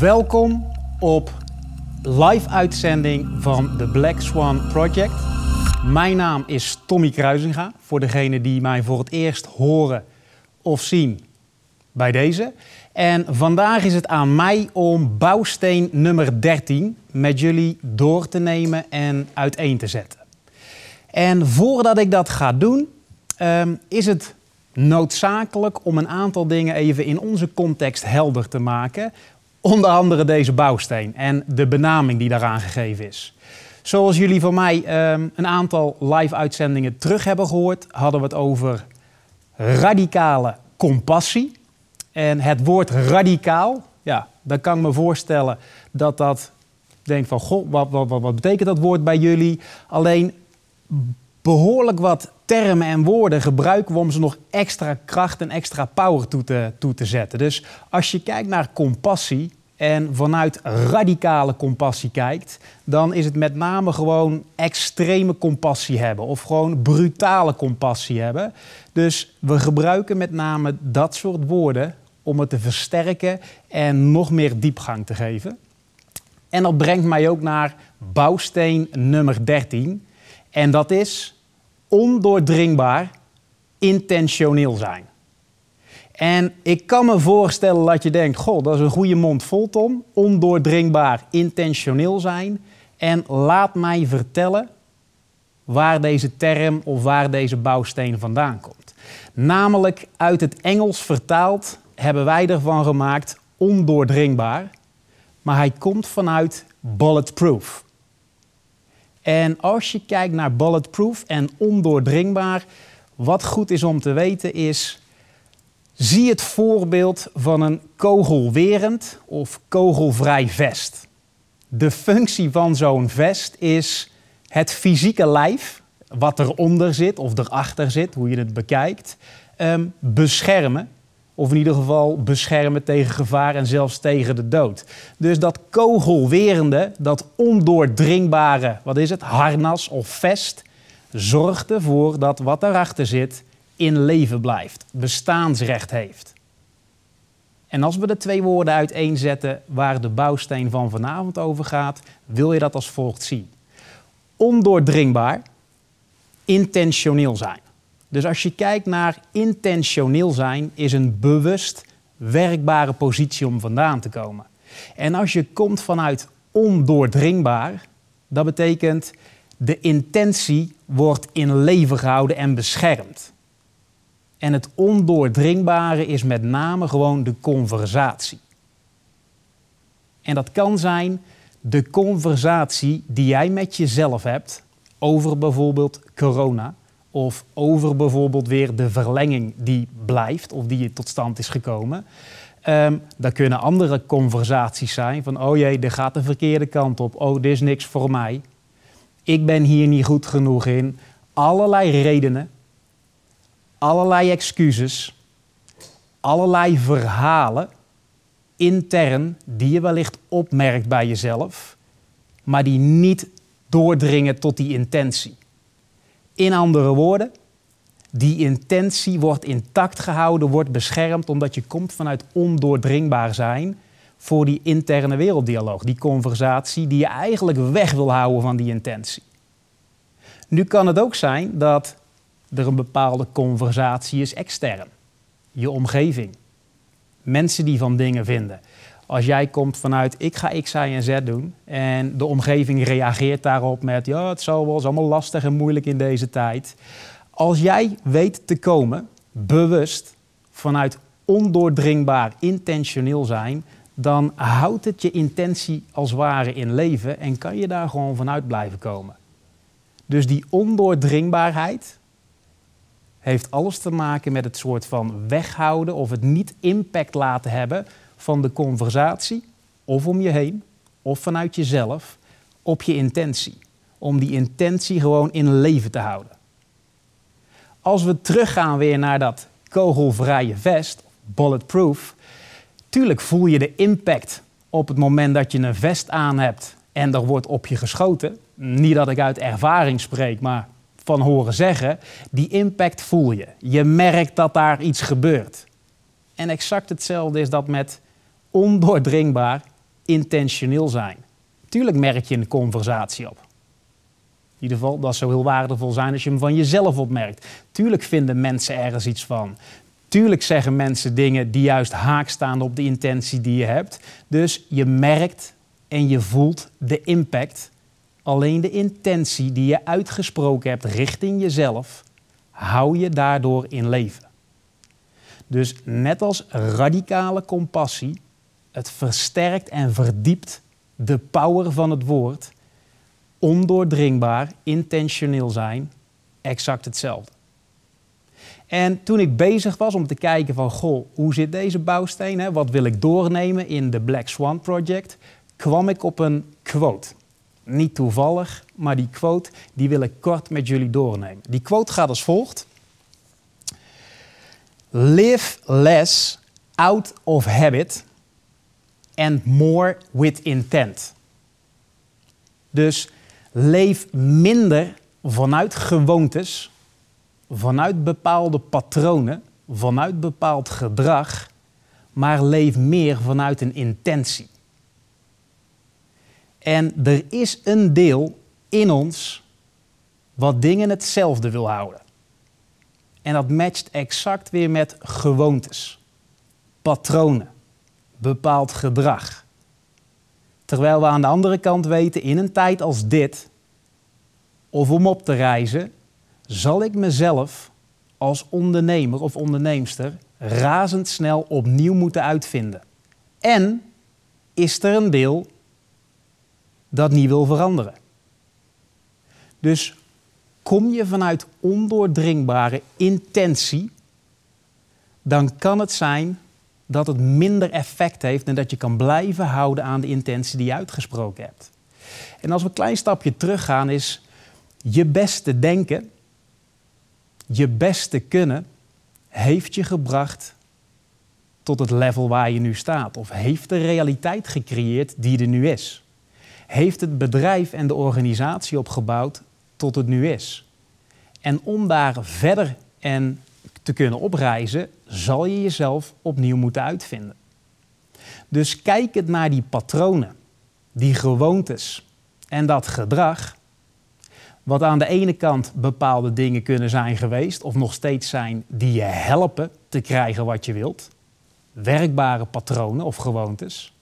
Welkom op live uitzending van de Black Swan Project. Mijn naam is Tommy Kruisinga, voor degenen die mij voor het eerst horen of zien bij deze. En vandaag is het aan mij om bouwsteen nummer 13 met jullie door te nemen en uiteen te zetten. En voordat ik dat ga doen, ehm, is het noodzakelijk om een aantal dingen even in onze context helder te maken. Onder andere deze bouwsteen en de benaming die daaraan gegeven is. Zoals jullie van mij ehm, een aantal live uitzendingen terug hebben gehoord, hadden we het over radicale compassie. En het woord radicaal, ja, dan kan ik me voorstellen dat dat denk van, goh, wat, wat, wat, wat betekent dat woord bij jullie? Alleen behoorlijk wat termen en woorden gebruiken we om ze nog extra kracht en extra power toe te, toe te zetten. Dus als je kijkt naar compassie en vanuit radicale compassie kijkt, dan is het met name gewoon extreme compassie hebben of gewoon brutale compassie hebben. Dus we gebruiken met name dat soort woorden om het te versterken en nog meer diepgang te geven. En dat brengt mij ook naar bouwsteen nummer 13. En dat is ondoordringbaar intentioneel zijn. En ik kan me voorstellen dat je denkt: Goh, dat is een goede mond vol, Tom. Ondoordringbaar intentioneel zijn. En laat mij vertellen waar deze term of waar deze bouwsteen vandaan komt. Namelijk uit het Engels vertaald hebben wij ervan gemaakt ondoordringbaar. Maar hij komt vanuit bulletproof. En als je kijkt naar bulletproof en ondoordringbaar, wat goed is om te weten is, zie het voorbeeld van een kogelwerend of kogelvrij vest. De functie van zo'n vest is het fysieke lijf, wat eronder zit of erachter zit, hoe je het bekijkt, ehm, beschermen of in ieder geval beschermen tegen gevaar en zelfs tegen de dood. Dus dat kogelwerende, dat ondoordringbare, wat is het, harnas of vest, zorgt ervoor dat wat daarachter zit in leven blijft, bestaansrecht heeft. En als we de twee woorden uiteenzetten waar de bouwsteen van vanavond over gaat, wil je dat als volgt zien. Ondoordringbaar, intentioneel zijn. Dus als je kijkt naar intentioneel zijn, is een bewust werkbare positie om vandaan te komen. En als je komt vanuit ondoordringbaar, dat betekent de intentie wordt in leven gehouden en beschermd. En het ondoordringbare is met name gewoon de conversatie. En dat kan zijn de conversatie die jij met jezelf hebt over bijvoorbeeld corona of over bijvoorbeeld weer de verlenging die blijft of die tot stand is gekomen. Um, daar kunnen andere conversaties zijn van, oh jee, dit gaat de verkeerde kant op. Oh, dit is niks voor mij. Ik ben hier niet goed genoeg in. Allerlei redenen, allerlei excuses, allerlei verhalen intern die je wellicht opmerkt bij jezelf, maar die niet doordringen tot die intentie. In andere woorden, die intentie wordt intact gehouden, wordt beschermd, omdat je komt vanuit ondoordringbaar zijn voor die interne werelddialoog, die conversatie die je eigenlijk weg wil houden van die intentie. Nu kan het ook zijn dat er een bepaalde conversatie is extern, je omgeving, mensen die van dingen vinden. Als jij komt vanuit ik ga X, Y en Z doen en de omgeving reageert daarop met ja, het zal wel, is allemaal lastig en moeilijk in deze tijd. Als jij weet te komen, bewust, vanuit ondoordringbaar, intentioneel zijn, dan houdt het je intentie als ware in leven en kan je daar gewoon vanuit blijven komen. Dus die ondoordringbaarheid heeft alles te maken met het soort van weghouden of het niet impact laten hebben van de conversatie, of om je heen, of vanuit jezelf, op je intentie. Om die intentie gewoon in leven te houden. Als we teruggaan weer naar dat kogelvrije vest, bulletproof, tuurlijk voel je de impact op het moment dat je een vest aan hebt en er wordt op je geschoten. Niet dat ik uit ervaring spreek, maar van horen zeggen, die impact voel je. Je merkt dat daar iets gebeurt. En exact hetzelfde is dat met ondoordringbaar intentioneel zijn. Tuurlijk merk je een conversatie op. In ieder geval, dat zou heel waardevol zijn als je hem van jezelf opmerkt. Tuurlijk vinden mensen ergens iets van. Tuurlijk zeggen mensen dingen die juist haak staan op de intentie die je hebt. Dus je merkt en je voelt de impact. Alleen de intentie die je uitgesproken hebt richting jezelf, hou je daardoor in leven. Dus net als radicale compassie, het versterkt en verdiept de power van het woord. Ondoordringbaar, intentioneel zijn, exact hetzelfde. En toen ik bezig was om te kijken van, goh, hoe zit deze bouwsteen? Hè? Wat wil ik doornemen in de Black Swan Project? Kwam ik op een quote. Niet toevallig, maar die quote die wil ik kort met jullie doornemen. Die quote gaat als volgt. Live less out of habit and more with intent. Dus leef minder vanuit gewoontes, vanuit bepaalde patronen, vanuit bepaald gedrag, maar leef meer vanuit een intentie. En er is een deel in ons wat dingen hetzelfde wil houden. En dat matcht exact weer met gewoontes, patronen, bepaald gedrag. Terwijl we aan de andere kant weten, in een tijd als dit, of om op te reizen, zal ik mezelf als ondernemer of onderneemster razendsnel opnieuw moeten uitvinden. En is er een deel dat niet wil veranderen. Dus kom je vanuit ondoordringbare intentie, dan kan het zijn dat het minder effect heeft en dat je kan blijven houden aan de intentie die je uitgesproken hebt. En als we een klein stapje teruggaan, is je beste denken, je beste kunnen, heeft je gebracht tot het level waar je nu staat. Of heeft de realiteit gecreëerd die er nu is. Heeft het bedrijf en de organisatie opgebouwd tot het nu is. En om daar verder en te kunnen opreizen, zal je jezelf opnieuw moeten uitvinden. Dus kijk het naar die patronen, die gewoontes en dat gedrag. Wat aan de ene kant bepaalde dingen kunnen zijn geweest, of nog steeds zijn, die je helpen te krijgen wat je wilt. Werkbare patronen of gewoontes.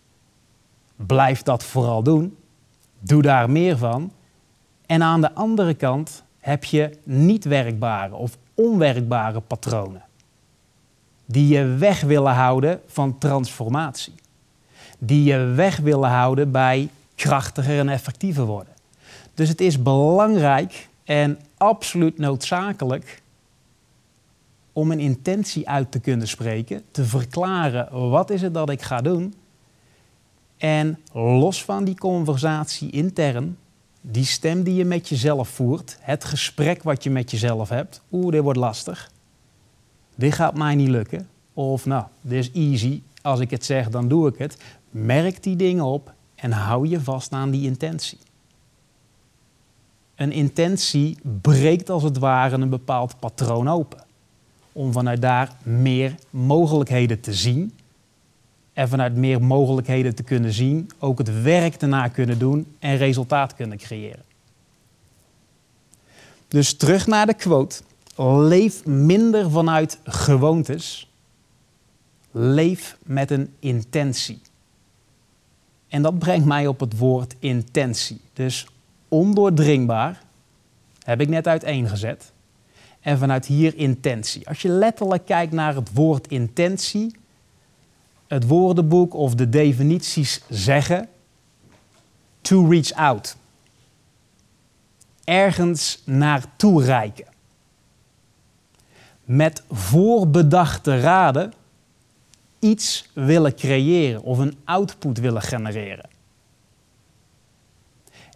Blijf dat vooral doen. Doe daar meer van. En aan de andere kant heb je niet werkbare of onwerkbare patronen. Die je weg willen houden van transformatie. Die je weg willen houden bij krachtiger en effectiever worden. Dus het is belangrijk en absoluut noodzakelijk om een intentie uit te kunnen spreken, te verklaren wat is het dat ik ga doen. En los van die conversatie intern die stem die je met jezelf voert, het gesprek wat je met jezelf hebt, oeh, dit wordt lastig. Dit gaat mij niet lukken. Of nou, dit is easy, als ik het zeg, dan doe ik het. Merk die dingen op en hou je vast aan die intentie. Een intentie breekt als het ware een bepaald patroon open. Om vanuit daar meer mogelijkheden te zien en vanuit meer mogelijkheden te kunnen zien, ook het werk erna kunnen doen en resultaat kunnen creëren. Dus terug naar de quote. Leef minder vanuit gewoontes. Leef met een intentie. En dat brengt mij op het woord intentie. Dus ondoordringbaar heb ik net uiteengezet. En vanuit hier intentie. Als je letterlijk kijkt naar het woord intentie, het woordenboek of de definities zeggen to reach out. Ergens naartoe reiken. Met voorbedachte raden iets willen creëren of een output willen genereren.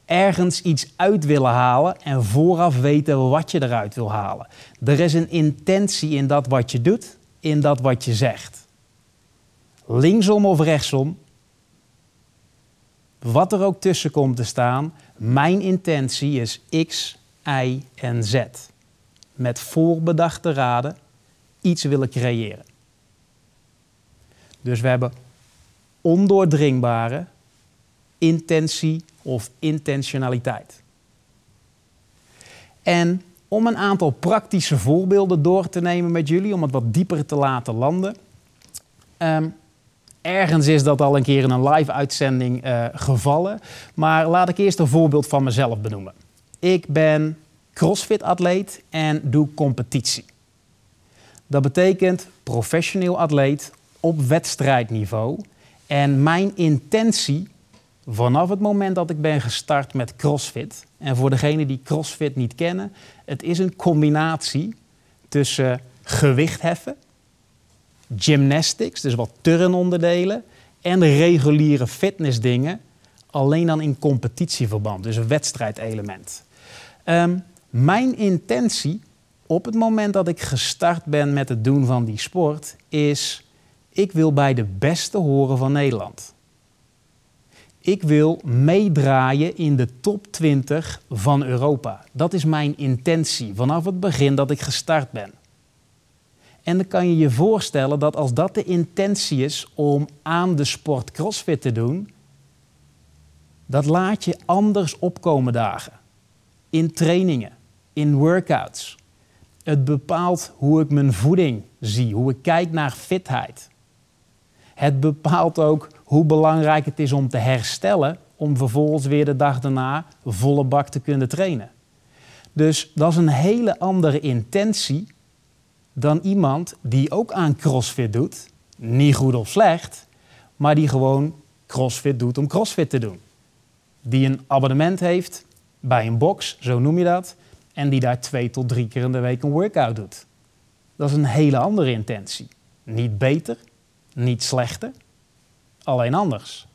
Ergens iets uit willen halen en vooraf weten wat je eruit wil halen. Er is een intentie in dat wat je doet, in dat wat je zegt linksom of rechtsom, wat er ook tussen komt te staan, mijn intentie is X, Y en Z. Met voorbedachte raden iets willen creëren. Dus we hebben ondoordringbare, intentie of intentionaliteit. En om een aantal praktische voorbeelden door te nemen met jullie, om het wat dieper te laten landen. Ehm, ergens is dat al een keer in een live-uitzending uh, gevallen, maar laat ik eerst een voorbeeld van mezelf benoemen. Ik ben crossfit-atleet en doe competitie. Dat betekent professioneel atleet op wedstrijdniveau. En mijn intentie vanaf het moment dat ik ben gestart met CrossFit, en voor degenen die CrossFit niet kennen, het is een combinatie tussen gewicht heffen, gymnastics, dus wat turnonderdelen, en reguliere fitnessdingen, alleen dan in competitieverband, dus een wedstrijdelement. Um, mijn intentie op het moment dat ik gestart ben met het doen van die sport is, ik wil bij de beste horen van Nederland. Ik wil meedraaien in de top 20 van Europa. Dat is mijn intentie vanaf het begin dat ik gestart ben. En dan kan je je voorstellen dat als dat de intentie is om aan de sport CrossFit te doen, dat laat je anders opkomen dagen. In trainingen, in workouts. Het bepaalt hoe ik mijn voeding zie, hoe ik kijk naar fitheid. Het bepaalt ook hoe belangrijk het is om te herstellen, om vervolgens weer de dag daarna volle bak te kunnen trainen. Dus dat is een hele andere intentie dan iemand die ook aan CrossFit doet, niet goed of slecht, maar die gewoon CrossFit doet om CrossFit te doen. Die een abonnement heeft bij een box, zo noem je dat, en die daar twee tot drie keer in de week een workout doet. Dat is een hele andere intentie. Niet beter, niet slechter, alleen anders.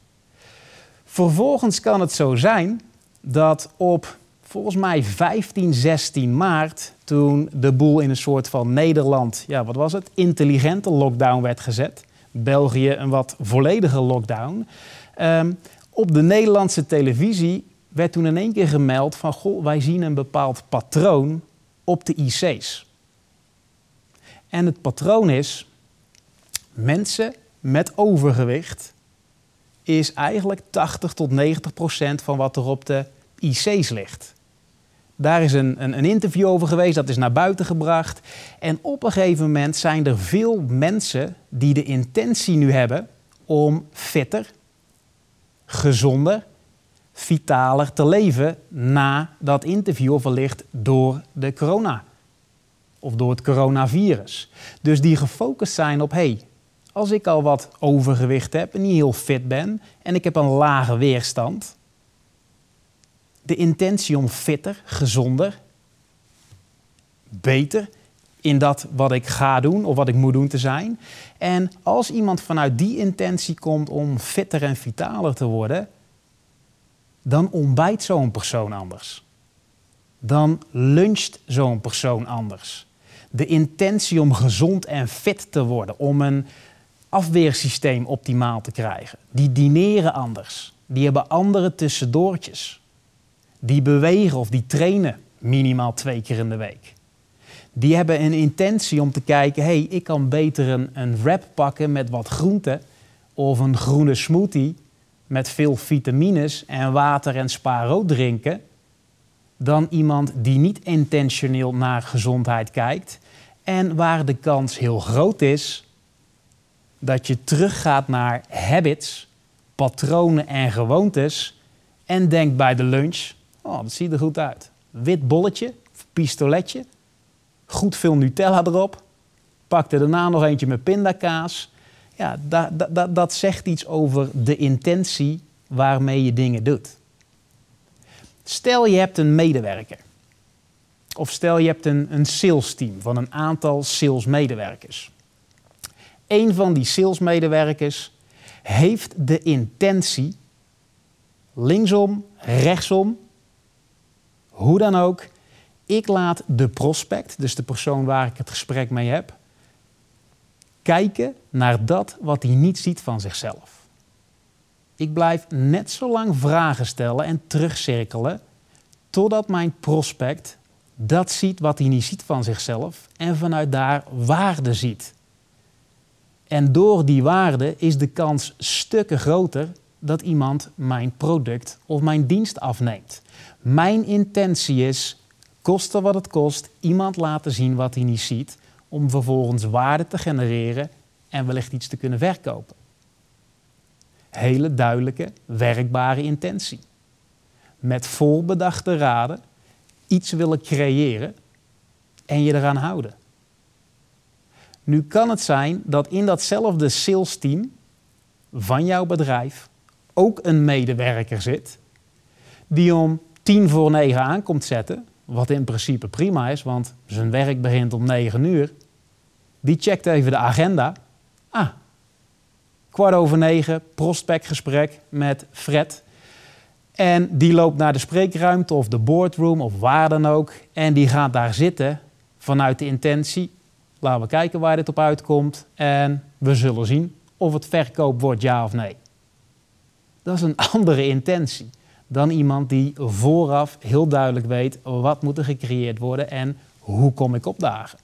Vervolgens kan het zo zijn dat op volgens mij 15, 16 maart, toen de boel in een soort van Nederland, ja wat was het, intelligente lockdown werd gezet, België een wat volledige lockdown, um, op de Nederlandse televisie werd toen in één keer gemeld van, goh, wij zien een bepaald patroon op de IC's. En het patroon is, mensen met overgewicht is eigenlijk 80 tot 90 procent van wat er op de IC's ligt. Daar is een, een, een, interview over geweest, dat is naar buiten gebracht. En op een gegeven moment zijn er veel mensen die de intentie nu hebben om fitter, gezonder vitaler te leven na dat interview, of wellicht door de corona. Of door het coronavirus. Dus die gefocust zijn op, hey, als ik al wat overgewicht heb en niet heel fit ben en ik heb een lage weerstand, de intentie om fitter, gezonder, beter in dat wat ik ga doen of wat ik moet doen te zijn. En als iemand vanuit die intentie komt om fitter en vitaler te worden, dan ontbijt zo'n persoon anders. Dan luncht zo'n persoon anders. De intentie om gezond en fit te worden, om een afweersysteem optimaal te krijgen, die dineren anders. Die hebben andere tussendoortjes. Die bewegen of die trainen minimaal twee keer in de week. Die hebben een intentie om te kijken, hey, ik kan beter een, wrap pakken met wat groente of een groene smoothie met veel vitamines en water en spaarrood drinken dan iemand die niet intentioneel naar gezondheid kijkt en waar de kans heel groot is dat je teruggaat naar habits, patronen en gewoontes en denkt bij de lunch, oh dat ziet er goed uit. Wit bolletje, pistoletje, goed veel Nutella erop, pak er daarna nog eentje met pindakaas ja, dat, zegt iets over de intentie waarmee je dingen doet. Stel je hebt een medewerker. Of stel je hebt een, een sales team van een aantal salesmedewerkers. Een van die salesmedewerkers heeft de intentie, linksom, rechtsom, hoe dan ook, ik laat de prospect, dus de persoon waar ik het gesprek mee heb, kijken naar dat wat hij niet ziet van zichzelf. Ik blijf net zo lang vragen stellen en terugcirkelen totdat mijn prospect dat ziet wat hij niet ziet van zichzelf en vanuit daar waarde ziet. En door die waarde is de kans stukken groter dat iemand mijn product of mijn dienst afneemt. Mijn intentie is, koste wat het kost, iemand laten zien wat hij niet ziet, om vervolgens waarde te genereren en wellicht iets te kunnen verkopen. Hele duidelijke, werkbare intentie. Met voorbedachte raden iets willen creëren en je eraan houden. Nu kan het zijn dat in datzelfde sales team van jouw bedrijf ook een medewerker zit die om tien voor negen aankomt zetten, wat in principe prima is, want zijn werk begint om negen uur. Die checkt even de agenda. Ah, kwart over negen, prospectgesprek met Fred. En die loopt naar de spreekruimte of de boardroom of waar dan ook. En die gaat daar zitten vanuit de intentie. Laten we kijken waar dit op uitkomt. En we zullen zien of het verkoop wordt ja of nee. Dat is een andere intentie dan iemand die vooraf heel duidelijk weet wat moet er gecreëerd worden en hoe kom ik opdagen.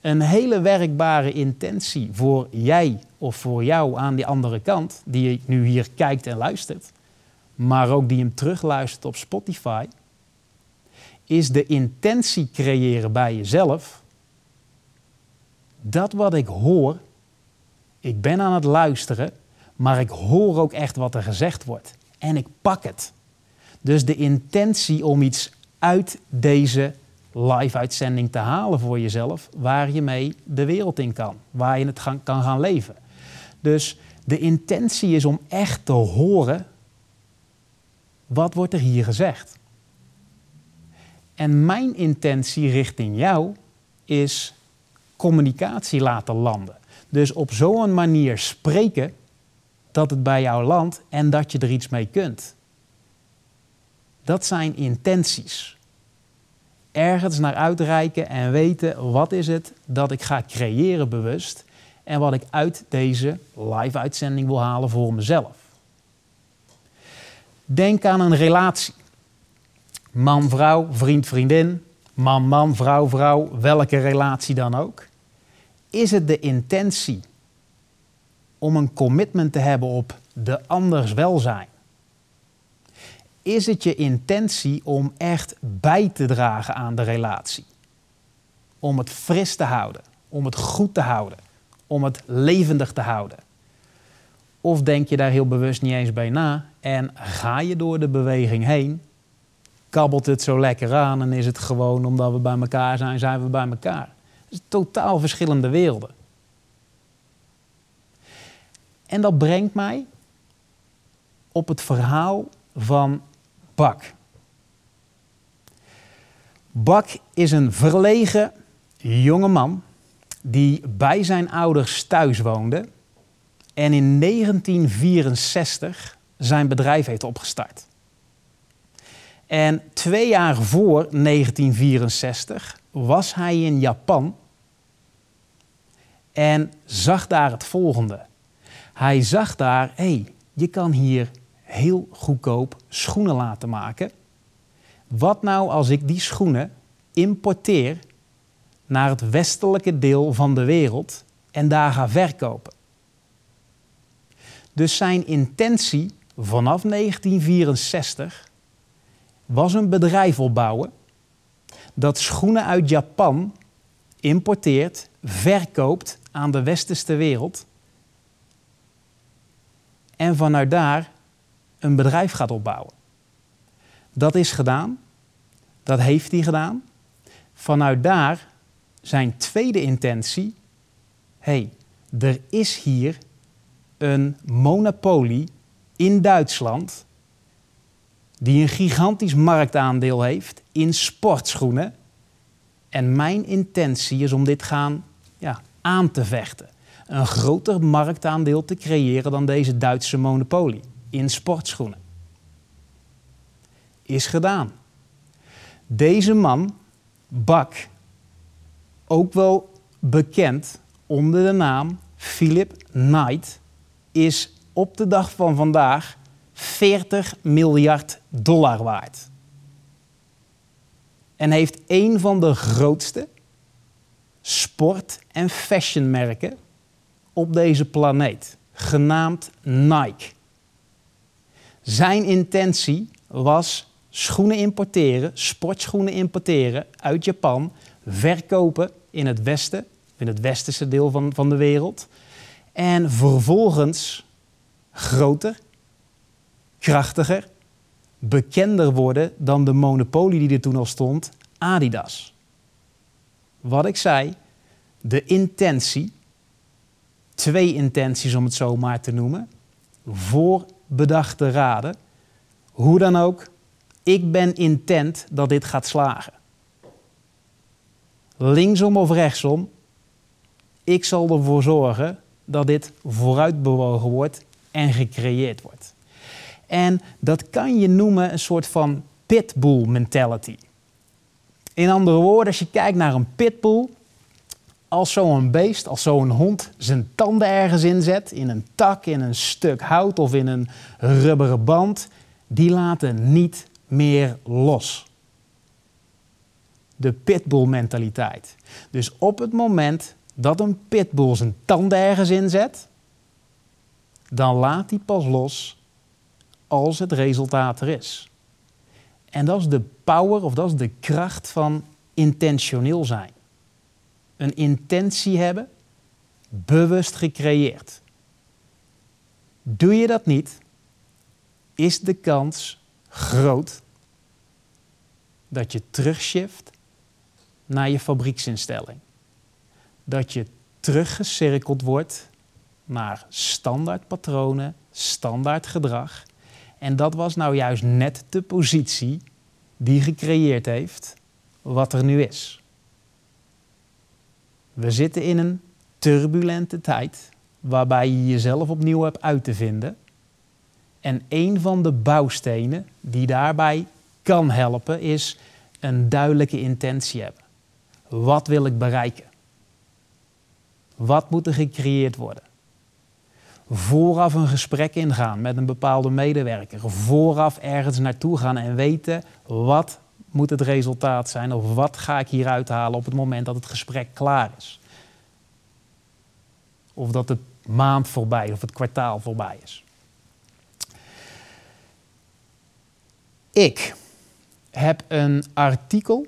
Een hele werkbare intentie voor jij of voor jou aan die andere kant, die nu hier kijkt en luistert, maar ook die hem terugluistert op Spotify, is de intentie creëren bij jezelf. Dat wat ik hoor, ik ben aan het luisteren, maar ik hoor ook echt wat er gezegd wordt. En ik pak het. Dus de intentie om iets uit deze live-uitzending te halen voor jezelf, waar je mee de wereld in kan, waar je het kan gaan leven. Dus de intentie is om echt te horen, wat wordt er hier gezegd? En mijn intentie richting jou is communicatie laten landen. Dus op zo'n manier spreken dat het bij jou landt en dat je er iets mee kunt. Dat zijn intenties. Ergens naar uitreiken en weten wat is het dat ik ga creëren bewust en wat ik uit deze live-uitzending wil halen voor mezelf. Denk aan een relatie. Man-vrouw, vriend-vriendin, man-man, vrouw-vrouw, welke relatie dan ook. Is het de intentie om een commitment te hebben op de anders welzijn? Is het je intentie om echt bij te dragen aan de relatie? Om het fris te houden, om het goed te houden, om het levendig te houden? Of denk je daar heel bewust niet eens bij na en ga je door de beweging heen, kabbelt het zo lekker aan en is het gewoon omdat we bij elkaar zijn, zijn we bij elkaar? Het is totaal verschillende werelden. En dat brengt mij op het verhaal van Bak. Bak is een verlegen jonge man die bij zijn ouders thuis woonde en in 1964 zijn bedrijf heeft opgestart. En twee jaar voor 1964 was hij in Japan en zag daar het volgende. Hij zag daar, hé, hey, je kan hier heel goedkoop schoenen laten maken. Wat nou als ik die schoenen importeer naar het westelijke deel van de wereld en daar ga verkopen? Dus zijn intentie vanaf 1964 was een bedrijf opbouwen dat schoenen uit Japan importeert, verkoopt aan de westerse wereld en vanuit daar een bedrijf gaat opbouwen. Dat is gedaan. Dat heeft hij gedaan. Vanuit daar zijn tweede intentie: hey, er is hier een monopolie in Duitsland die een gigantisch marktaandeel heeft in sportschoenen. En mijn intentie is om dit gaan ja, aan te vechten. Een groter marktaandeel te creëren dan deze Duitse monopolie in sportschoenen. Is gedaan. Deze man, Bak, ook wel bekend onder de naam Philip Knight, is op de dag van vandaag 40 miljard dollar waard. En heeft een van de grootste sport- en fashionmerken op deze planeet genaamd Nike. Zijn intentie was schoenen importeren, sportschoenen importeren uit Japan, verkopen in het westen, in het westerse deel van, van de wereld. En vervolgens groter, krachtiger, bekender worden dan de monopolie die er toen al stond, Adidas. Wat ik zei, de intentie, twee intenties om het zo maar te noemen, voor bedachte raden. Hoe dan ook, ik ben intent dat dit gaat slagen. Linksom of rechtsom, ik zal ervoor zorgen dat dit vooruitbewogen wordt en gecreëerd wordt. En dat kan je noemen een soort van pitbull mentality. In andere woorden, als je kijkt naar een pitbull, als zo'n beest, als zo'n hond zijn tanden ergens inzet, in een tak, in een stuk hout of in een rubberen band, die laten niet meer los. De pitbull mentaliteit. Dus op het moment dat een pitbull zijn tanden ergens inzet, dan laat hij pas los als het resultaat er is. En dat is de power of dat is de kracht van intentioneel zijn. Een intentie hebben, bewust gecreëerd. Doe je dat niet, is de kans groot dat je terugshift naar je fabrieksinstelling. Dat je teruggecirkeld wordt naar standaard patronen, standaard gedrag. En dat was nou juist net de positie die gecreëerd heeft wat er nu is. We zitten in een turbulente tijd waarbij je jezelf opnieuw hebt uit te vinden. En een van de bouwstenen die daarbij kan helpen is een duidelijke intentie hebben. Wat wil ik bereiken? Wat moet er gecreëerd worden? Vooraf een gesprek ingaan met een bepaalde medewerker. Vooraf ergens naartoe gaan en weten wat moet het resultaat zijn of wat ga ik hieruit halen op het moment dat het gesprek klaar is. Of dat de maand voorbij of het kwartaal voorbij is. Ik heb een artikel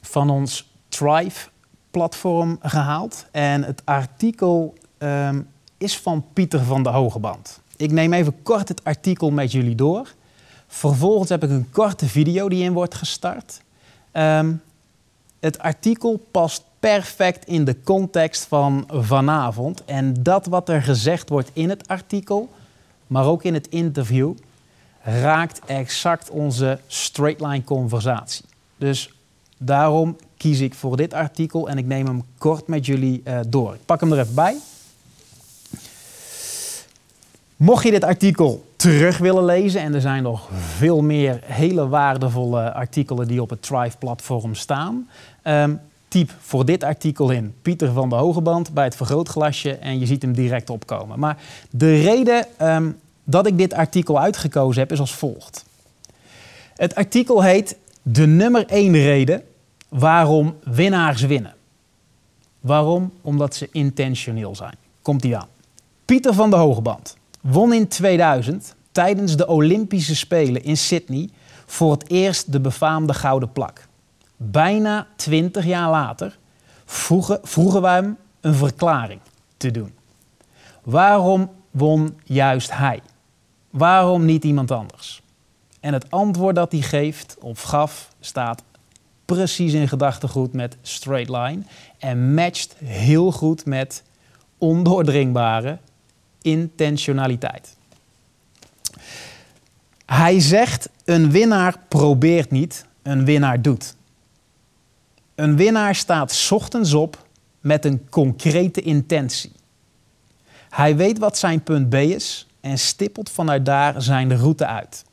van ons Thrive-platform gehaald. En het artikel ehm, is van Pieter van de Hogeband. Ik neem even kort het artikel met jullie door. Vervolgens heb ik een korte video die in wordt gestart. Ehm, het artikel past perfect in de context van vanavond. En dat wat er gezegd wordt in het artikel, maar ook in het interview, raakt exact onze straight line conversatie. Dus daarom kies ik voor dit artikel en ik neem hem kort met jullie uh, door. Ik pak hem er even bij. Mocht je dit artikel terug willen lezen, en er zijn nog veel meer hele waardevolle artikelen die op het Thrive-platform staan, um, typ voor dit artikel in Pieter van de Hogeband bij het vergrootglasje en je ziet hem direct opkomen. Maar de reden um, dat ik dit artikel uitgekozen heb is als volgt. Het artikel heet De nummer 1 reden waarom winnaars winnen. Waarom? Omdat ze intentioneel zijn. Komt die aan. Pieter van de Hogeband won in 2000 tijdens de Olympische Spelen in Sydney voor het eerst de befaamde gouden plak. Bijna 20 jaar later vroegen, vroegen wij hem een verklaring te doen. Waarom won juist hij? Waarom niet iemand anders? En het antwoord dat hij geeft of gaf staat precies in gedachtegoed met straight line en matcht heel goed met ondoordringbare intentionaliteit. Hij zegt: een winnaar probeert niet, een winnaar doet. Een winnaar staat ochtends op met een concrete intentie. Hij weet wat zijn punt B is en stippelt vanuit daar zijn route uit.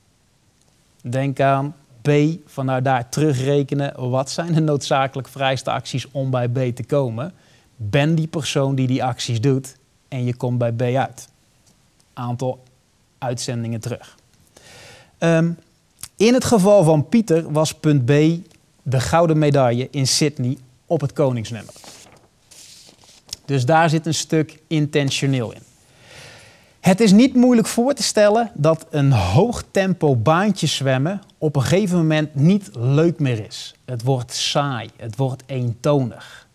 Denk aan B, vanuit daar terugrekenen. Wat zijn de noodzakelijk vrijste acties om bij B te komen? Ben die persoon die die acties doet en je komt bij B uit. Aantal uitzendingen terug. Um, in het geval van Pieter was punt B de gouden medaille in Sydney op het koningsnummer. Dus daar zit een stuk intentioneel in. Het is niet moeilijk voor te stellen dat een hoog tempo baantje zwemmen op een gegeven moment niet leuk meer is. Het wordt saai, het wordt eentonig,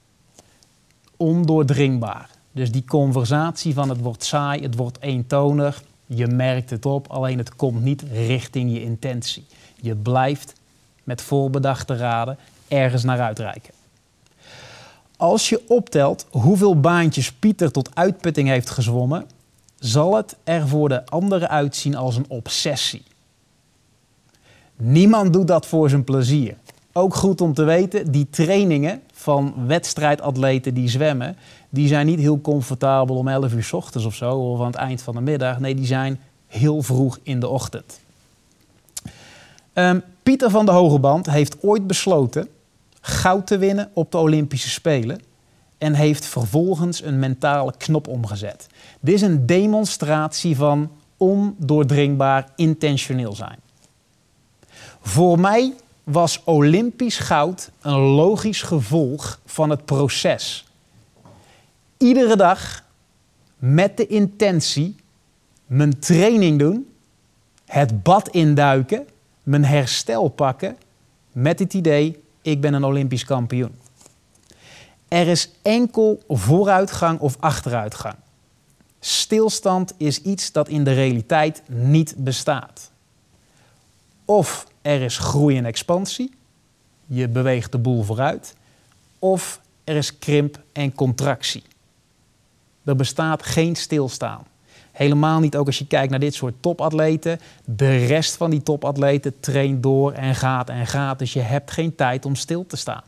ondoordringbaar. Dus die conversatie van het wordt saai, het wordt eentonig, je merkt het op, alleen het komt niet richting je intentie. Je blijft met voorbedachte raden ergens naar uitreiken. Als je optelt hoeveel baantjes Pieter tot uitputting heeft gezwommen, zal het er voor de anderen uitzien als een obsessie. Niemand doet dat voor zijn plezier. Ook goed om te weten, die trainingen van wedstrijdatleten die zwemmen, die zijn niet heel comfortabel om 11 uur s ochtends of zo, of aan het eind van de middag. Nee, die zijn heel vroeg in de ochtend. Um, Pieter van de Hogeband heeft ooit besloten goud te winnen op de Olympische Spelen en heeft vervolgens een mentale knop omgezet. Dit is een demonstratie van ondoordringbaar intentioneel zijn. Voor mij was Olympisch goud een logisch gevolg van het proces. Iedere dag met de intentie mijn training doen, het bad induiken, mijn herstel pakken met het idee ik ben een Olympisch kampioen. Er is enkel vooruitgang of achteruitgang. Stilstand is iets dat in de realiteit niet bestaat. Of er is groei en expansie, je beweegt de boel vooruit, of er is krimp en contractie. Er bestaat geen stilstaan. Helemaal niet ook als je kijkt naar dit soort topatleten. De rest van die topatleten traint door en gaat en gaat. Dus je hebt geen tijd om stil te staan.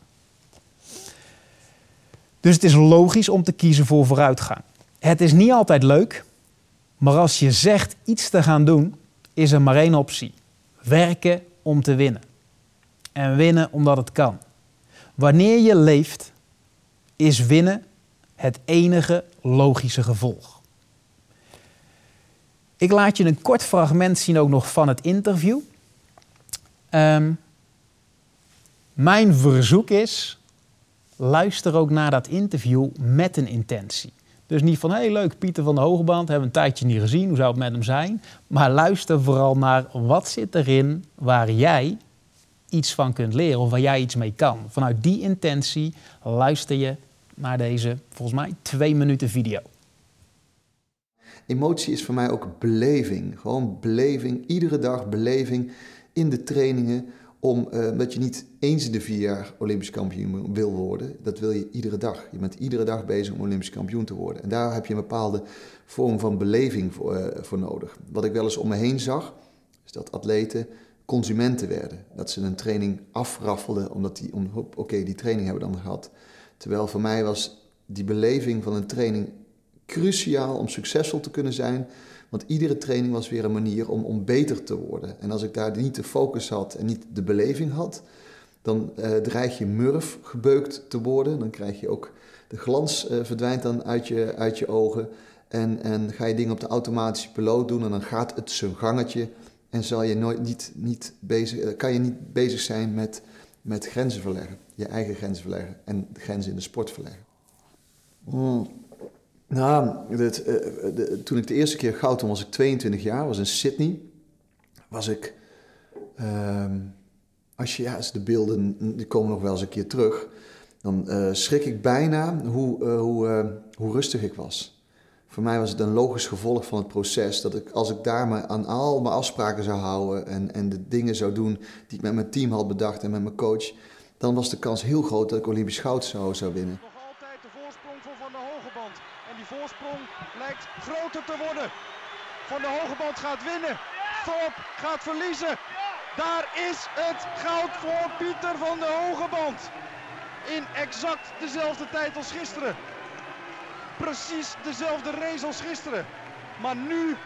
Dus het is logisch om te kiezen voor vooruitgang. Het is niet altijd leuk, maar als je zegt iets te gaan doen, is er maar één optie. Werken om te winnen. En winnen omdat het kan. Wanneer je leeft, is winnen het enige logische gevolg. Ik laat je een kort fragment zien ook nog van het interview. Um, mijn verzoek is, luister ook naar dat interview met een intentie. Dus niet van, hé hey, leuk, Pieter van de Hogeband, hebben we een tijdje niet gezien, hoe zou het met hem zijn? Maar luister vooral naar wat zit erin waar jij iets van kunt leren of waar jij iets mee kan. Vanuit die intentie luister je naar deze, volgens mij, twee minuten video. Emotie is voor mij ook beleving. Gewoon beleving, iedere dag beleving in de trainingen. Om, uh, dat je niet eens in de vier jaar Olympisch kampioen wil worden. Dat wil je iedere dag. Je bent iedere dag bezig om Olympisch kampioen te worden. En daar heb je een bepaalde vorm van beleving voor, voor nodig. Wat ik wel eens om me heen zag, is dat atleten consumenten werden. Dat ze een training afraffelden omdat die, om, oké, die training hebben we dan gehad. Terwijl voor mij was die beleving van een training cruciaal om succesvol te kunnen zijn. Want iedere training was weer een manier om, om beter te worden. En als ik daar niet de focus had en niet de beleving had, dan uh, dreig je murf gebeukt te worden. Dan krijg je ook de glans uh, verdwijnt dan uit je, uit je ogen. En, en ga je dingen op de automatische piloot doen en dan gaat het zijn gangetje. En zal je nooit niet, niet bezig, uh, kan je niet bezig zijn met, met grenzen verleggen. Je eigen grenzen verleggen en grenzen in de sport verleggen. Mm. Nou, toen ik de eerste keer goud won, was ik 22 jaar, was in Sydney. Was ik, uh, als je, ja, de beelden, die komen nog wel eens een keer terug, dan uh, schrik ik bijna hoe, uh, hoe, hoe rustig ik was. Voor mij was het een logisch gevolg van het proces, dat ik, als ik daar me aan al mijn afspraken zou houden en, en de dingen zou doen die ik met mijn team had bedacht en met mijn coach, dan was de kans heel groot dat ik Olympisch goud zou, zou winnen groter te worden. Van de Hogeband gaat winnen. Thorp gaat verliezen. Daar is het goud voor Pieter van de Hogeband. In exact dezelfde tijd als gisteren. Precies dezelfde race als gisteren. Maar nu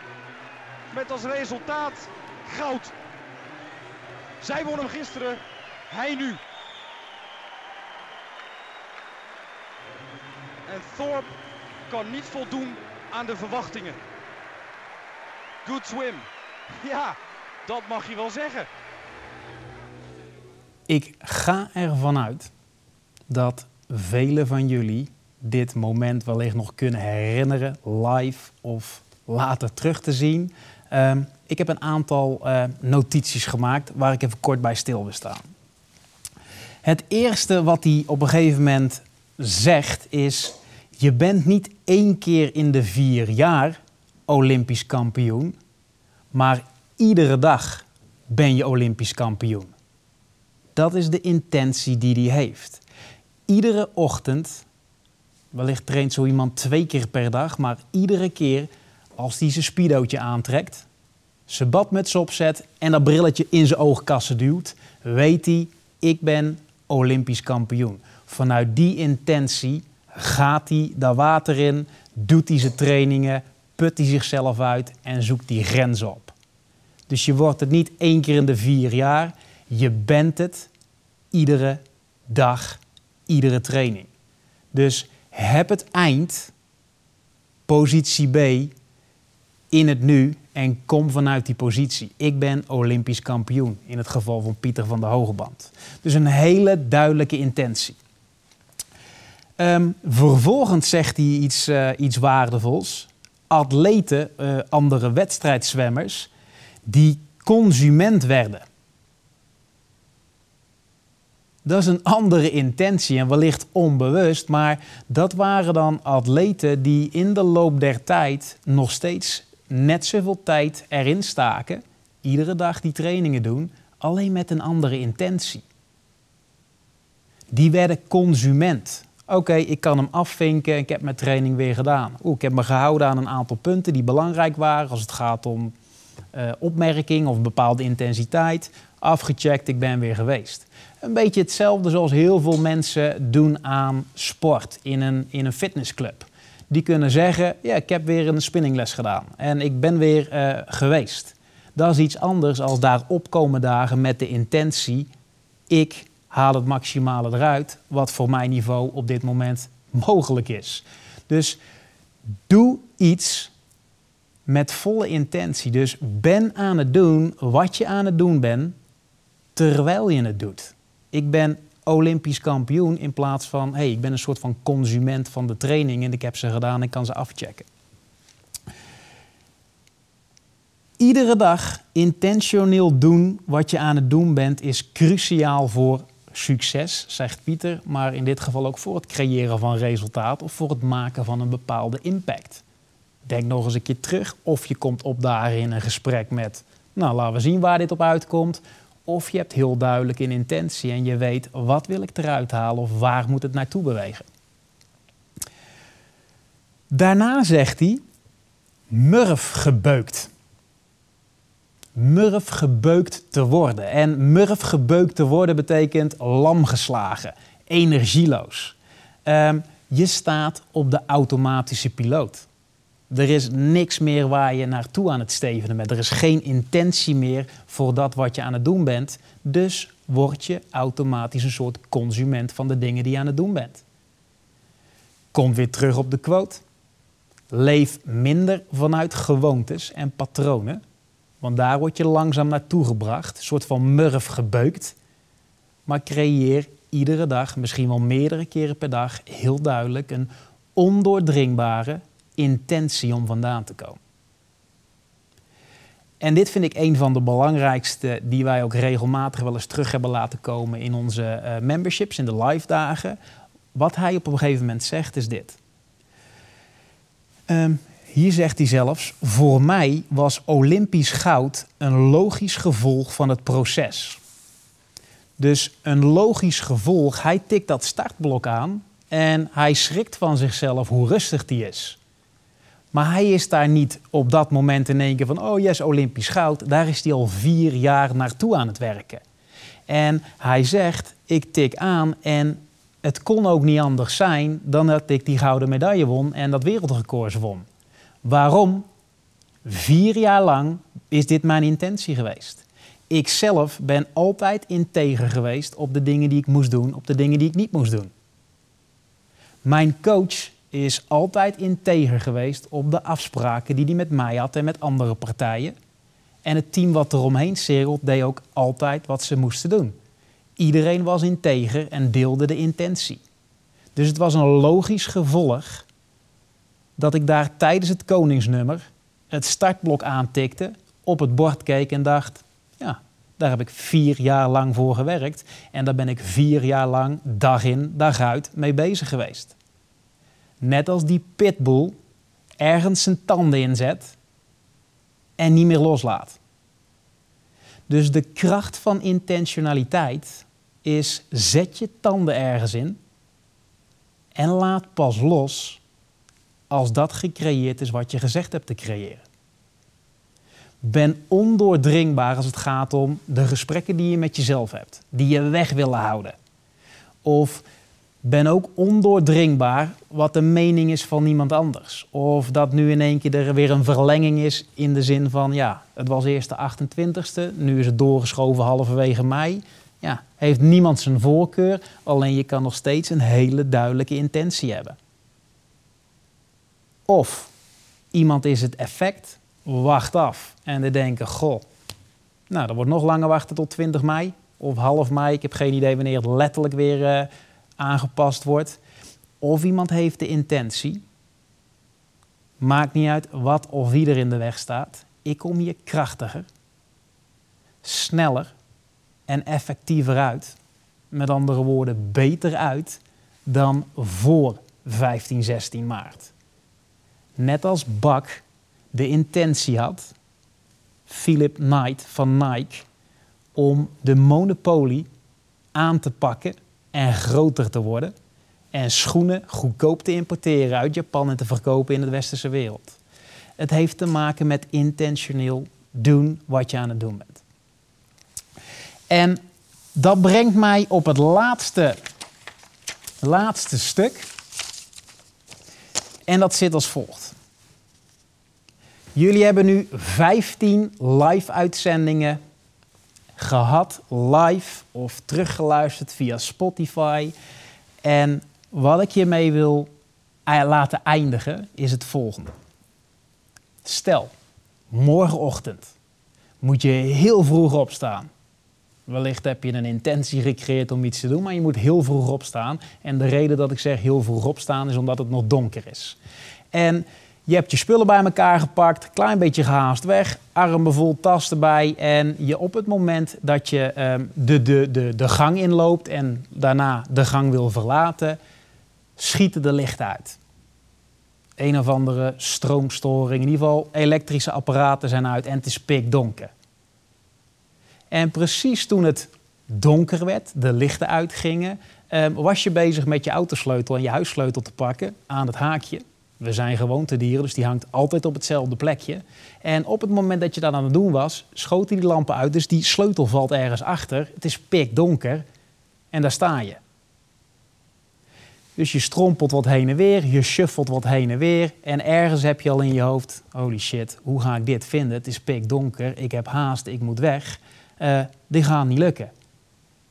met als resultaat goud. Zij won hem gisteren, hij nu. En Thorpe kan niet voldoen aan de verwachtingen. Good swim. Ja, dat mag je wel zeggen. Ik ga ervan uit dat velen van jullie dit moment wellicht nog kunnen herinneren, live of later terug te zien. Ehm, ik heb een aantal uh, notities gemaakt waar ik even kort bij stil wil staan. Het eerste wat hij op een gegeven moment zegt is: je bent niet één keer in de vier jaar Olympisch kampioen, maar iedere dag ben je Olympisch kampioen. Dat is de intentie die hij heeft. Iedere ochtend, wellicht traint zo iemand twee keer per dag, maar iedere keer als hij zijn speedootje aantrekt, zijn badmuts opzet en dat brilletje in zijn oogkassen duwt, weet hij, ik ben Olympisch kampioen. Vanuit die intentie gaat hij daar water in, doet hij zijn trainingen, put hij zichzelf uit en zoekt die grenzen op. Dus je wordt het niet één keer in de vier jaar, je bent het iedere dag, iedere training. Dus heb het eind, positie B, in het nu en kom vanuit die positie. Ik ben Olympisch kampioen in het geval van Pieter van der Hogeband. Dus een hele duidelijke intentie. Ehm, vervolgens zegt hij iets, uh, iets waardevols. Atleten, uh, andere wedstrijdzwemmers, die consument werden. Dat is een andere intentie en wellicht onbewust, maar dat waren dan atleten die in de loop der tijd nog steeds net zoveel tijd erin staken, iedere dag die trainingen doen, alleen met een andere intentie. Die werden consument. Oké, ik kan hem afvinken, ik heb mijn training weer gedaan. Oeh, ik heb me gehouden aan een aantal punten die belangrijk waren als het gaat om uh, opmerking of bepaalde intensiteit. Afgecheckt, ik ben weer geweest. Een beetje hetzelfde zoals heel veel mensen doen aan sport in een, in een fitnessclub die kunnen zeggen: Ja, ik heb weer een spinningles gedaan en ik ben weer uh, geweest. Dat is iets anders als daar opkomen dagen met de intentie: ik haal het maximale eruit, wat voor mijn niveau op dit moment mogelijk is. Dus doe iets met volle intentie. Dus ben aan het doen wat je aan het doen bent terwijl je het doet. Ik ben Olympisch kampioen in plaats van, hey, ik ben een soort van consument van de training en ik heb ze gedaan, ik kan ze afchecken. Iedere dag intentioneel doen wat je aan het doen bent is cruciaal voor succes, zegt Pieter, maar in dit geval ook voor het creëren van resultaat of voor het maken van een bepaalde impact. Denk nog eens een keer terug of je komt op daar in een gesprek met, nou laten we zien waar dit op uitkomt. Of je hebt heel duidelijk een intentie en je weet wat wil ik eruit halen of waar moet het naartoe bewegen. Daarna zegt hij murf gebeukt. Murf gebeukt te worden. En murf gebeukt te worden betekent lam geslagen, energieloos. Um, je staat op de automatische piloot. Er is niks meer waar je naartoe aan het stevenen bent. Er is geen intentie meer voor dat wat je aan het doen bent. Dus word je automatisch een soort consument van de dingen die je aan het doen bent. Kom weer terug op de quote. Leef minder vanuit gewoontes en patronen. Want daar word je langzaam naartoe gebracht, een soort van murf gebeukt. Maar creëer iedere dag, misschien wel meerdere keren per dag, heel duidelijk een ondoordringbare, intentie om vandaan te komen. En dit vind ik een van de belangrijkste die wij ook regelmatig wel eens terug hebben laten komen in onze uh, memberships, in de live dagen. Wat hij op een gegeven moment zegt is dit. Um, hier zegt hij zelfs, voor mij was Olympisch goud een logisch gevolg van het proces. Dus een logisch gevolg, hij tikt dat startblok aan en hij schrikt van zichzelf hoe rustig hij is. Maar hij is daar niet op dat moment in één keer van, oh yes, Olympisch goud. Daar is hij al vier jaar naartoe aan het werken. En hij zegt, ik tik aan en het kon ook niet anders zijn dan dat ik die gouden medaille won en dat wereldrecord won. Waarom? Vier jaar lang is dit mijn intentie geweest. Ik zelf ben altijd integer geweest op de dingen die ik moest doen, op de dingen die ik niet moest doen. Mijn coach is altijd integer geweest op de afspraken die hij met mij had en met andere partijen. En het team wat eromheen cirkelt deed ook altijd wat ze moesten doen. Iedereen was integer en deelde de intentie. Dus het was een logisch gevolg dat ik daar tijdens het koningsnummer het startblok aantikte, op het bord keek en dacht: ja, daar heb ik vier jaar lang voor gewerkt en daar ben ik vier jaar lang dag in, dag uit mee bezig geweest. Net als die pitbull ergens zijn tanden inzet en niet meer loslaat. Dus de kracht van intentionaliteit is zet je tanden ergens in en laat pas los als dat gecreëerd is wat je gezegd hebt te creëren. Ben ondoordringbaar als het gaat om de gesprekken die je met jezelf hebt, die je weg willen houden. Of ben ook ondoordringbaar wat de mening is van niemand anders. Of dat nu in één keer er weer een verlenging is in de zin van, ja, het was eerst de 28ste, nu is het doorgeschoven halverwege mei. Ja, heeft niemand zijn voorkeur, alleen je kan nog steeds een hele duidelijke intentie hebben. Of iemand is het effect, wacht af en dan denken, goh, nou, dat wordt nog langer wachten tot 20 mei of half mei. Ik heb geen idee wanneer het letterlijk weer uh, aangepast wordt. Of iemand heeft de intentie, maakt niet uit wat of wie er in de weg staat. Ik kom hier krachtiger, sneller en effectiever uit. Met andere woorden, beter uit dan voor 15, 16 maart. Net als Bak de intentie had, Philip Knight van Nike, om de monopolie aan te pakken en groter te worden en schoenen goedkoop te importeren uit Japan en te verkopen in de westerse wereld. Het heeft te maken met intentioneel doen wat je aan het doen bent. En dat brengt mij op het laatste, laatste stuk. En dat zit als volgt. Jullie hebben nu 15 live uitzendingen gehad, live of teruggeluisterd via Spotify. En wat ik hiermee wil laten eindigen is het volgende. Stel, morgenochtend moet je heel vroeg opstaan. Wellicht heb je een intentie gecreëerd om iets te doen, maar je moet heel vroeg opstaan. En de reden dat ik zeg heel vroeg opstaan is omdat het nog donker is. En je hebt je spullen bij elkaar gepakt, klein beetje gehaast weg, armen vol, tas erbij. En je op het moment dat je um, de, de, de, de gang inloopt en daarna de gang wil verlaten, schieten de lichten uit. Een of andere stroomstoring, in ieder geval elektrische apparaten zijn uit en het is pikdonker. En precies toen het donker werd, de lichten uitgingen, um, was je bezig met je autosleutel en je huissleutel te pakken aan het haakje. We zijn gewoontedieren, dus die hangt altijd op hetzelfde plekje. En op het moment dat je dat aan het doen was, schoten die lampen uit. Dus die sleutel valt ergens achter. Het is pikdonker en daar sta je. Dus je strompelt wat heen en weer, je shuffelt wat heen en weer. En ergens heb je al in je hoofd, holy shit, hoe ga ik dit vinden? Het is pikdonker, ik heb haast, ik moet weg. Uh, dit gaat niet lukken.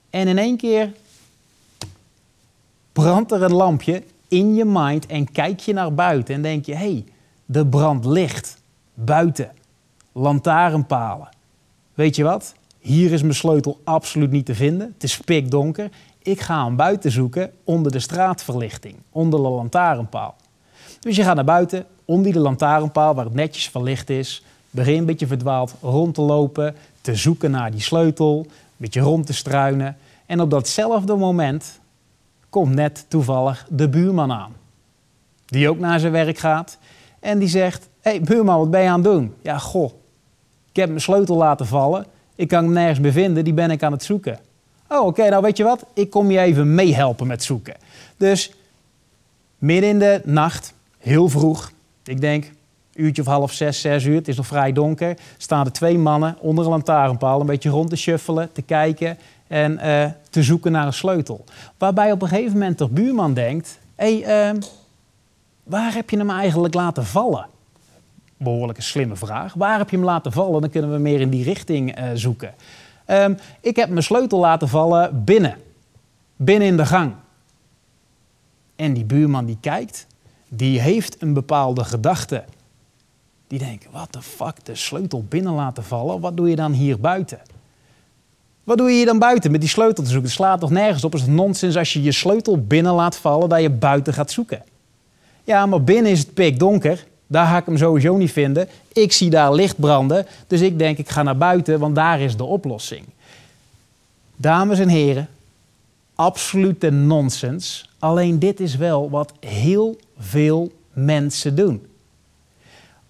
En in één keer brandt er een lampje in je mind en kijk je naar buiten en denk je: hé, hey, de brand licht buiten, lantaarnpalen. Weet je wat? Hier is mijn sleutel absoluut niet te vinden. Het is pikdonker. Ik ga hem buiten zoeken onder de straatverlichting, onder de lantaarnpaal. Dus je gaat naar buiten, onder de lantaarnpaal waar het netjes verlicht is. Begin een beetje verdwaald rond te lopen, te zoeken naar die sleutel, een beetje rond te struinen. En op datzelfde moment komt net toevallig de buurman aan. Die ook naar zijn werk gaat. En die zegt, hé hey, buurman, wat ben je aan het doen? Ja, goh, ik heb mijn sleutel laten vallen. Ik kan hem nergens meer vinden, die ben ik aan het zoeken. Oh, oké, nou weet je wat? Ik kom je even meehelpen met zoeken. Dus midden in de nacht, heel vroeg, ik denk uurtje of half zes, zes uur, het is nog vrij donker, staan er twee mannen onder een lantaarnpaal een beetje rond te shuffelen, te kijken en uh, te zoeken naar een sleutel. Waarbij op een gegeven moment de buurman denkt: hé, hey, uh, waar heb je hem eigenlijk laten vallen? Behoorlijk een slimme vraag. Waar heb je hem laten vallen? Dan kunnen we meer in die richting uh, zoeken. Um, ik heb mijn sleutel laten vallen binnen. Binnen in de gang. En die buurman die kijkt, die heeft een bepaalde gedachte. Die denkt, wat de fuck, de sleutel binnen laten vallen? Wat doe je dan hier buiten? Wat doe je hier dan buiten met die sleutel te zoeken? Het slaat toch nergens op? Het nonsens als je je sleutel binnen laat vallen dat je buiten gaat zoeken. Ja, maar binnen is het pikdonker. Daar ga ik hem sowieso niet vinden. Ik zie daar licht branden, dus ik denk ik ga naar buiten, want daar is de oplossing. Dames en heren, absolute nonsens. Alleen dit is wel wat heel veel mensen doen.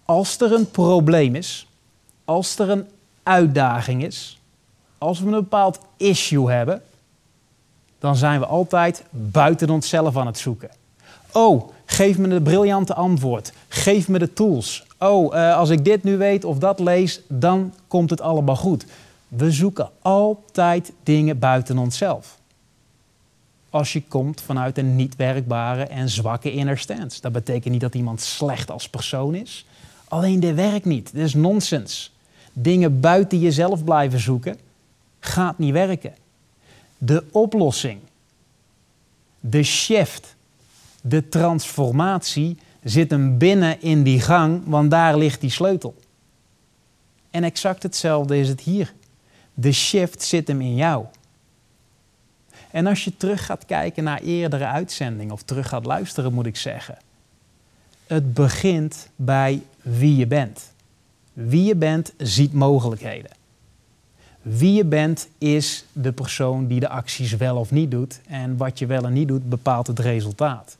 Als er een probleem is, als er een uitdaging is, als we een bepaald issue hebben, dan zijn we altijd buiten onszelf aan het zoeken. Oh, geef me de briljante antwoord. Geef me de tools. Oh, uh, als ik dit nu weet of dat lees, dan komt het allemaal goed. We zoeken altijd dingen buiten onszelf. Als je komt vanuit een niet werkbare en zwakke inner stance. Dat betekent niet dat iemand slecht als persoon is. Alleen dit werkt niet. Dit is nonsens. Dingen buiten jezelf blijven zoeken gaat niet werken. De oplossing, de shift, de transformatie zit hem binnen in die gang, want daar ligt die sleutel. En exact hetzelfde is het hier. De shift zit hem in jou. En als je terug gaat kijken naar eerdere uitzendingen, of terug gaat luisteren, moet ik zeggen. Het begint bij wie je bent. Wie je bent ziet mogelijkheden. Wie je bent is de persoon die de acties wel of niet doet. En wat je wel en niet doet bepaalt het resultaat.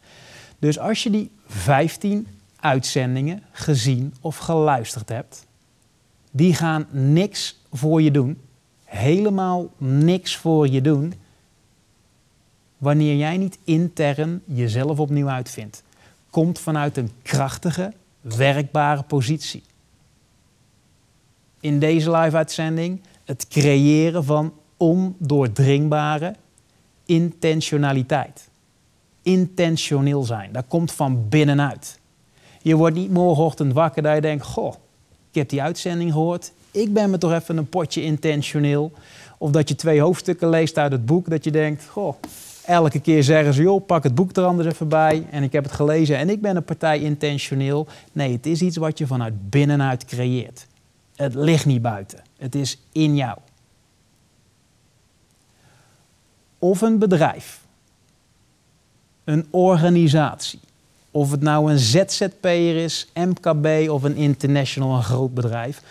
Dus als je die 15 uitzendingen gezien of geluisterd hebt, die gaan niks voor je doen, helemaal niks voor je doen, wanneer jij niet intern jezelf opnieuw uitvindt. Komt vanuit een krachtige, werkbare positie. In deze live-uitzending het creëren van ondoordringbare intentionaliteit. Intentioneel zijn, dat komt van binnenuit. Je wordt niet morgenochtend wakker dat je denkt: Goh, ik heb die uitzending gehoord. Ik ben me toch even een potje intentioneel. Of dat je twee hoofdstukken leest uit het boek, dat je denkt: Goh, elke keer zeggen ze: joh, pak het boek er anders even bij. En ik heb het gelezen en ik ben een partij intentioneel. Nee, het is iets wat je vanuit binnenuit creëert. Het ligt niet buiten. Het is in jou. Of een bedrijf, een organisatie, of het nou een ZZP'er is, MKB of een international, een groot bedrijf,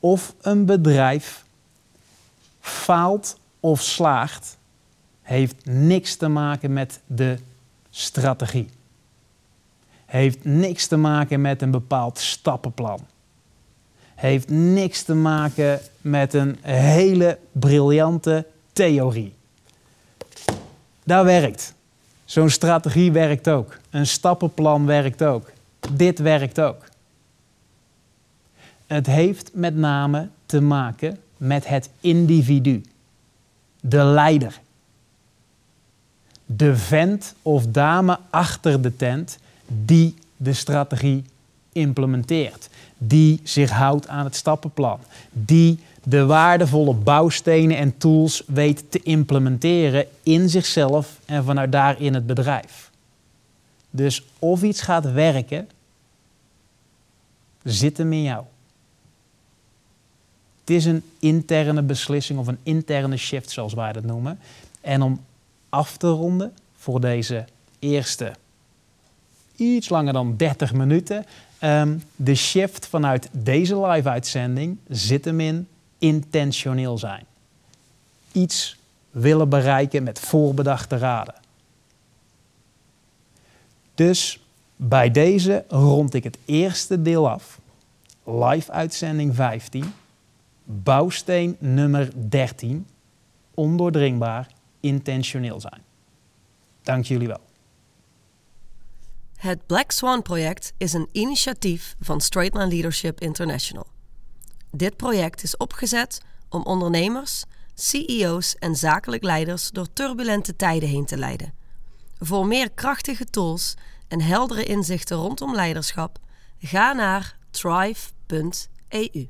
of een bedrijf faalt of slaagt, heeft niks te maken met de strategie. Heeft niks te maken met een bepaald stappenplan heeft niks te maken met een hele briljante theorie. Dat werkt. Zo'n strategie werkt ook. Een stappenplan werkt ook. Dit werkt ook. Het heeft met name te maken met het individu, de leider. De vent of dame achter de tent die de strategie implementeert die zich houdt aan het stappenplan, die de waardevolle bouwstenen en tools weet te implementeren in zichzelf en vanuit daar in het bedrijf. Dus of iets gaat werken, zit hem in jou. Het is een interne beslissing of een interne shift, zoals wij dat noemen. En om af te ronden voor deze eerste iets langer dan 30 minuten, Ehm, de shift vanuit deze live-uitzending zit hem in intentioneel zijn. Iets willen bereiken met voorbedachte raden. Dus bij deze rond ik het eerste deel af. Live-uitzending 15. Bouwsteen nummer 13. Ondoordringbaar, intentioneel zijn. Dank jullie wel. Het Black Swan Project is een initiatief van Straightline Leadership International. Dit project is opgezet om ondernemers, CEO's en zakelijk leiders door turbulente tijden heen te leiden. Voor meer krachtige tools en heldere inzichten rondom leiderschap, ga naar thrive.eu.